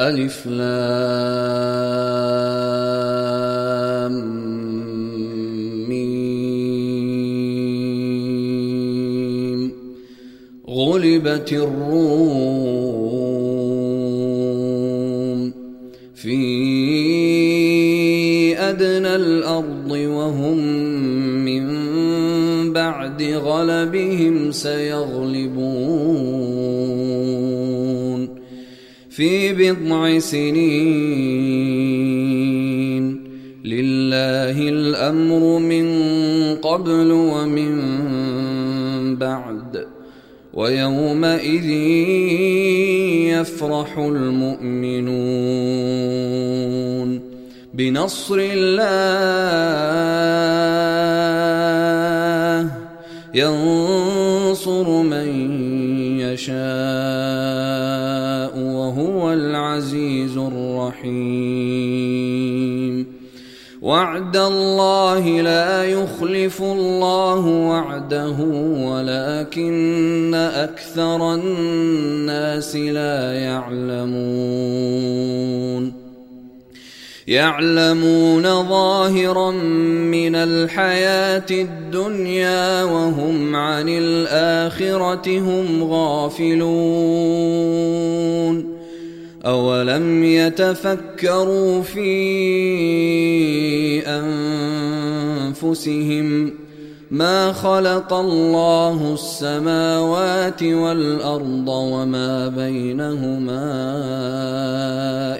ألف لام ميم. غلبت الروم في أدنى الأرض وهم من بعد غلبهم سيغلبون. في بضع سنين. لله الأمر من قبل ومن بعد ويومئذ يفرح المؤمنون. بنصر الله ينصر من يشاء. العزيز الرحيم. وعد الله لا يخلف الله وعده ولكن أكثر الناس لا يعلمون. يعلمون ظاهرا من الحياة الدنيا وهم عن الآخرة هم غافلون. اولم يتفكروا في انفسهم ما خلق الله السماوات والارض وما بينهما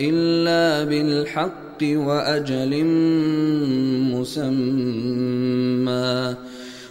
الا بالحق واجل مسمى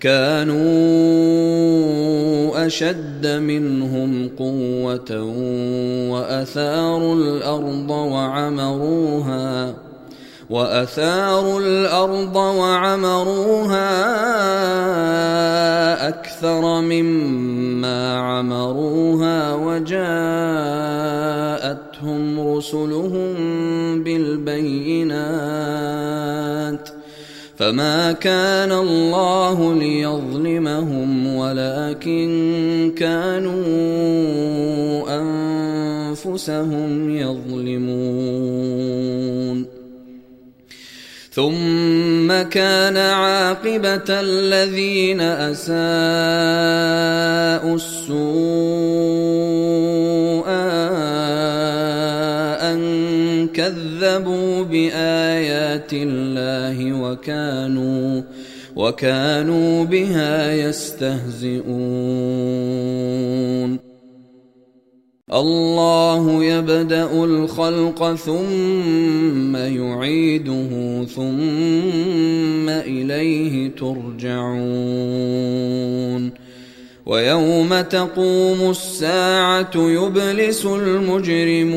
كانوا أشد منهم قوة وأثاروا الأرض وعمروها وأثاروا الأرض وعمروها أكثر مما عمروها وجاءتهم رسلهم بالبينات فما كان الله ليظلمهم ولكن كانوا أنفسهم يظلمون. ثم كان عاقبة الذين أساءوا السوء أن كذبوا بآيات الله وكانوا وكانوا بها يستهزئون. الله يبدأ الخلق ثم يعيده ثم إليه ترجعون. ويوم تقوم الساعة يبلس المجرمون.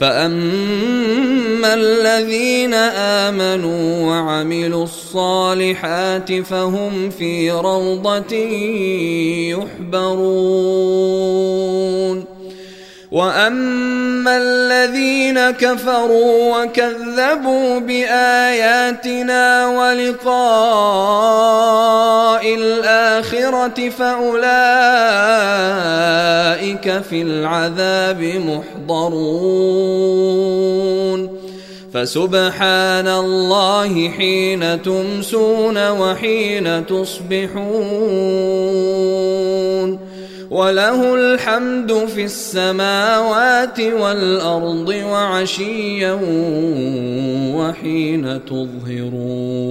فاما الذين امنوا وعملوا الصالحات فهم في روضه يحبرون واما الذين كفروا وكذبوا باياتنا ولقاء الآخرة فأولئك في العذاب محضرون. فسبحان الله حين تمسون وحين تصبحون. وله الحمد في السماوات والأرض وعشيا وحين تظهرون.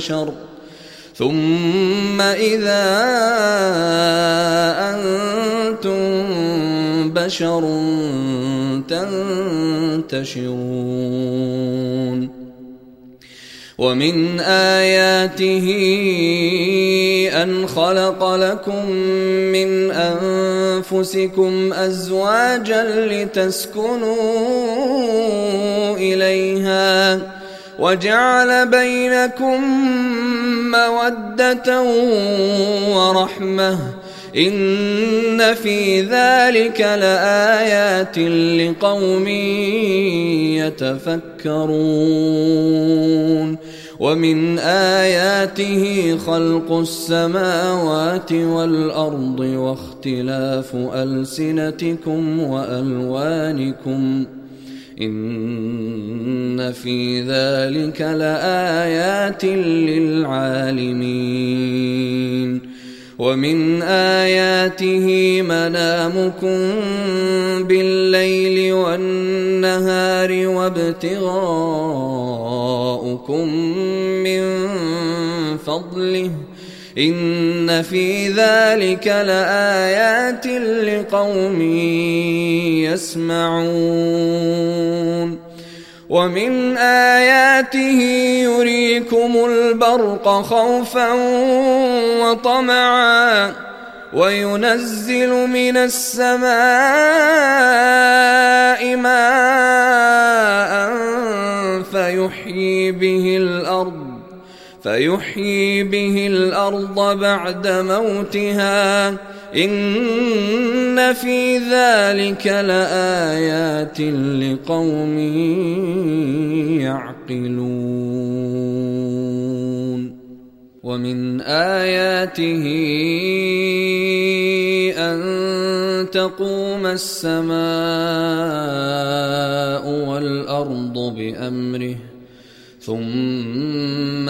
بشر. ثم إذا أنتم بشر تنتشرون. ومن آياته أن خلق لكم من أنفسكم أزواجا لتسكنوا إليها. وجعل بينكم مودة ورحمة. إن في ذلك لآيات لقوم يتفكرون. ومن آياته خلق السماوات والأرض واختلاف ألسنتكم وألوانكم. إن في ذلك لآيات للعالمين ومن آياته منامكم بالليل والنهار وابتغاؤكم من فضله إن في ذلك لآيات لقوم يسمعون ومن آياته يريكم البرق خوفا وطمعا وينزل من السماء ماء فيحيي به الأرض فيحيي به الأرض بعد موتها. إن في ذلك لآيات لقوم يعقلون. ومن آياته أن تقوم السماء والأرض بأمره ثم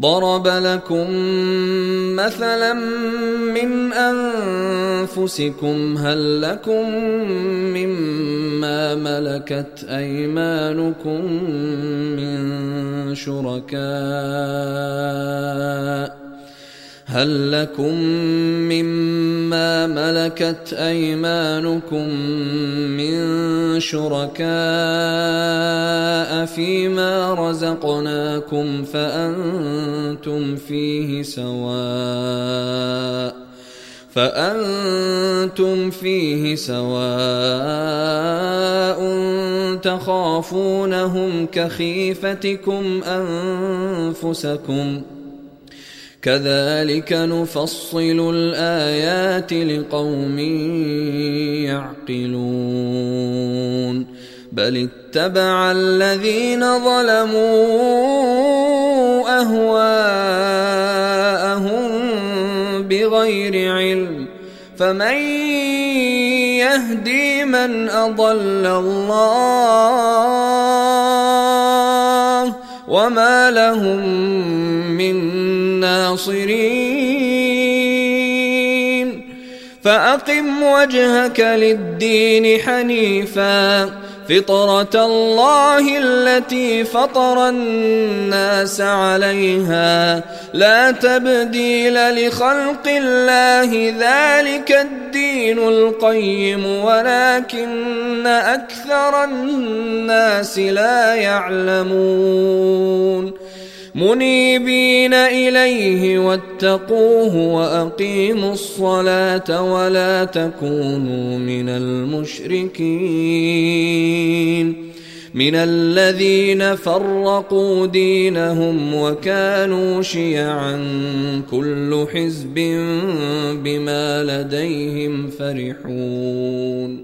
ضرب لكم مثلا من أنفسكم هل لكم مما ملكت أيمانكم من شركاء هل لكم مما ملكت أيمانكم من شركاء فيما رزقناكم فأنتم فيه سواء فأنتم فيه سواء تخافونهم كخيفتكم أنفسكم كذلك نفصل الآيات لقوم يعقلون. بل اتبع الذين ظلموا أهواءهم بغير علم. فمن يهدي من أضل الله وما لهم من ناصرين فأقم وجهك للدين حنيفا فطرة الله التي فطر الناس عليها. لا تبديل لخلق الله ذلك الدين القيم ولكن أكثر الناس لا يعلمون. منيبين إليه واتقوه وأقيموا الصلاة ولا تكونوا من المشركين من الذين فرقوا دينهم وكانوا شيعا كل حزب بما لديهم فرحون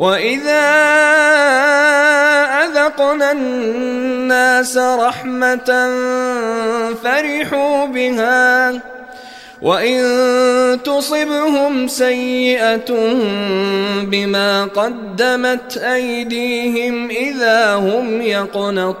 وإذا أذقنا الناس رحمة فرحوا بها وإن تصبهم سيئة بما قدمت أيديهم إذا هم يقنطون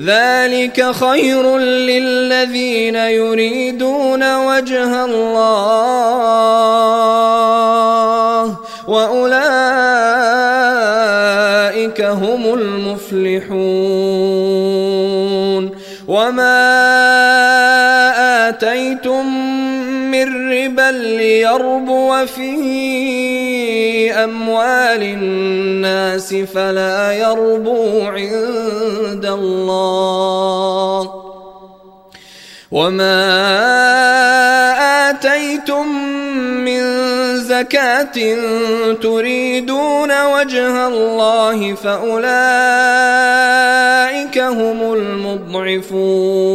ذلك خير للذين يريدون وجه الله وأولئك هم المفلحون. وما اتيتم من ربا ليربو في اموال الناس فلا يربو عند الله. وما اتيتم من زكاه تريدون وجه الله فاولئك هم المضعفون.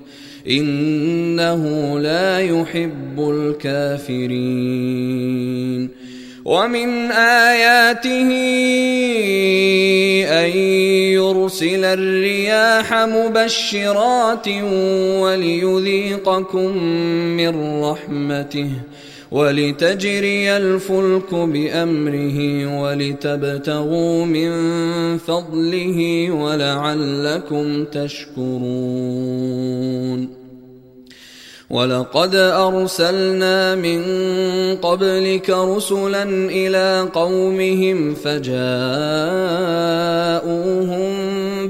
إنه لا يحب الكافرين. ومن آياته أن يرسل الرياح مبشرات وليذيقكم من رحمته. ولتجري الفلك بأمره ولتبتغوا من فضله ولعلكم تشكرون. ولقد أرسلنا من قبلك رسلا إلى قومهم فجاءوهم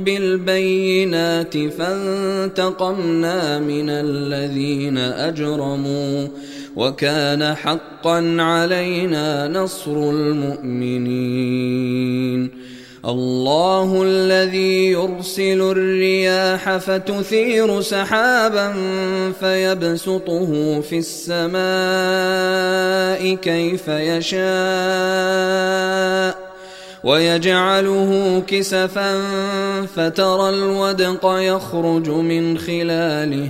بالبينات فانتقمنا من الذين أجرموا وكان حقا علينا نصر المؤمنين. الله الذي يرسل الرياح فتثير سحابا فيبسطه في السماء كيف يشاء ويجعله كسفا فترى الودق يخرج من خلاله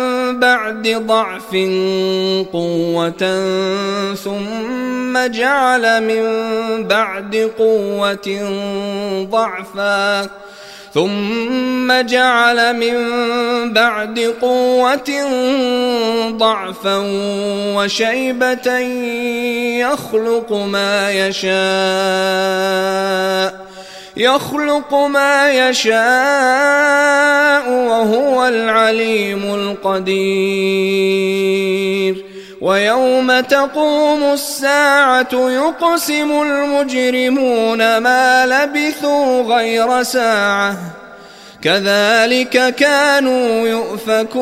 بعد ضعف قوة ثم جعل من بعد قوة ضعفا ثم جعل من بعد قوة ضعفا وشيبة يخلق ما يشاء يخلق ما يشاء. العليم القدير. ويوم تقوم الساعة يقسم المجرمون ما لبثوا غير ساعة. كذلك كانوا يؤفكون.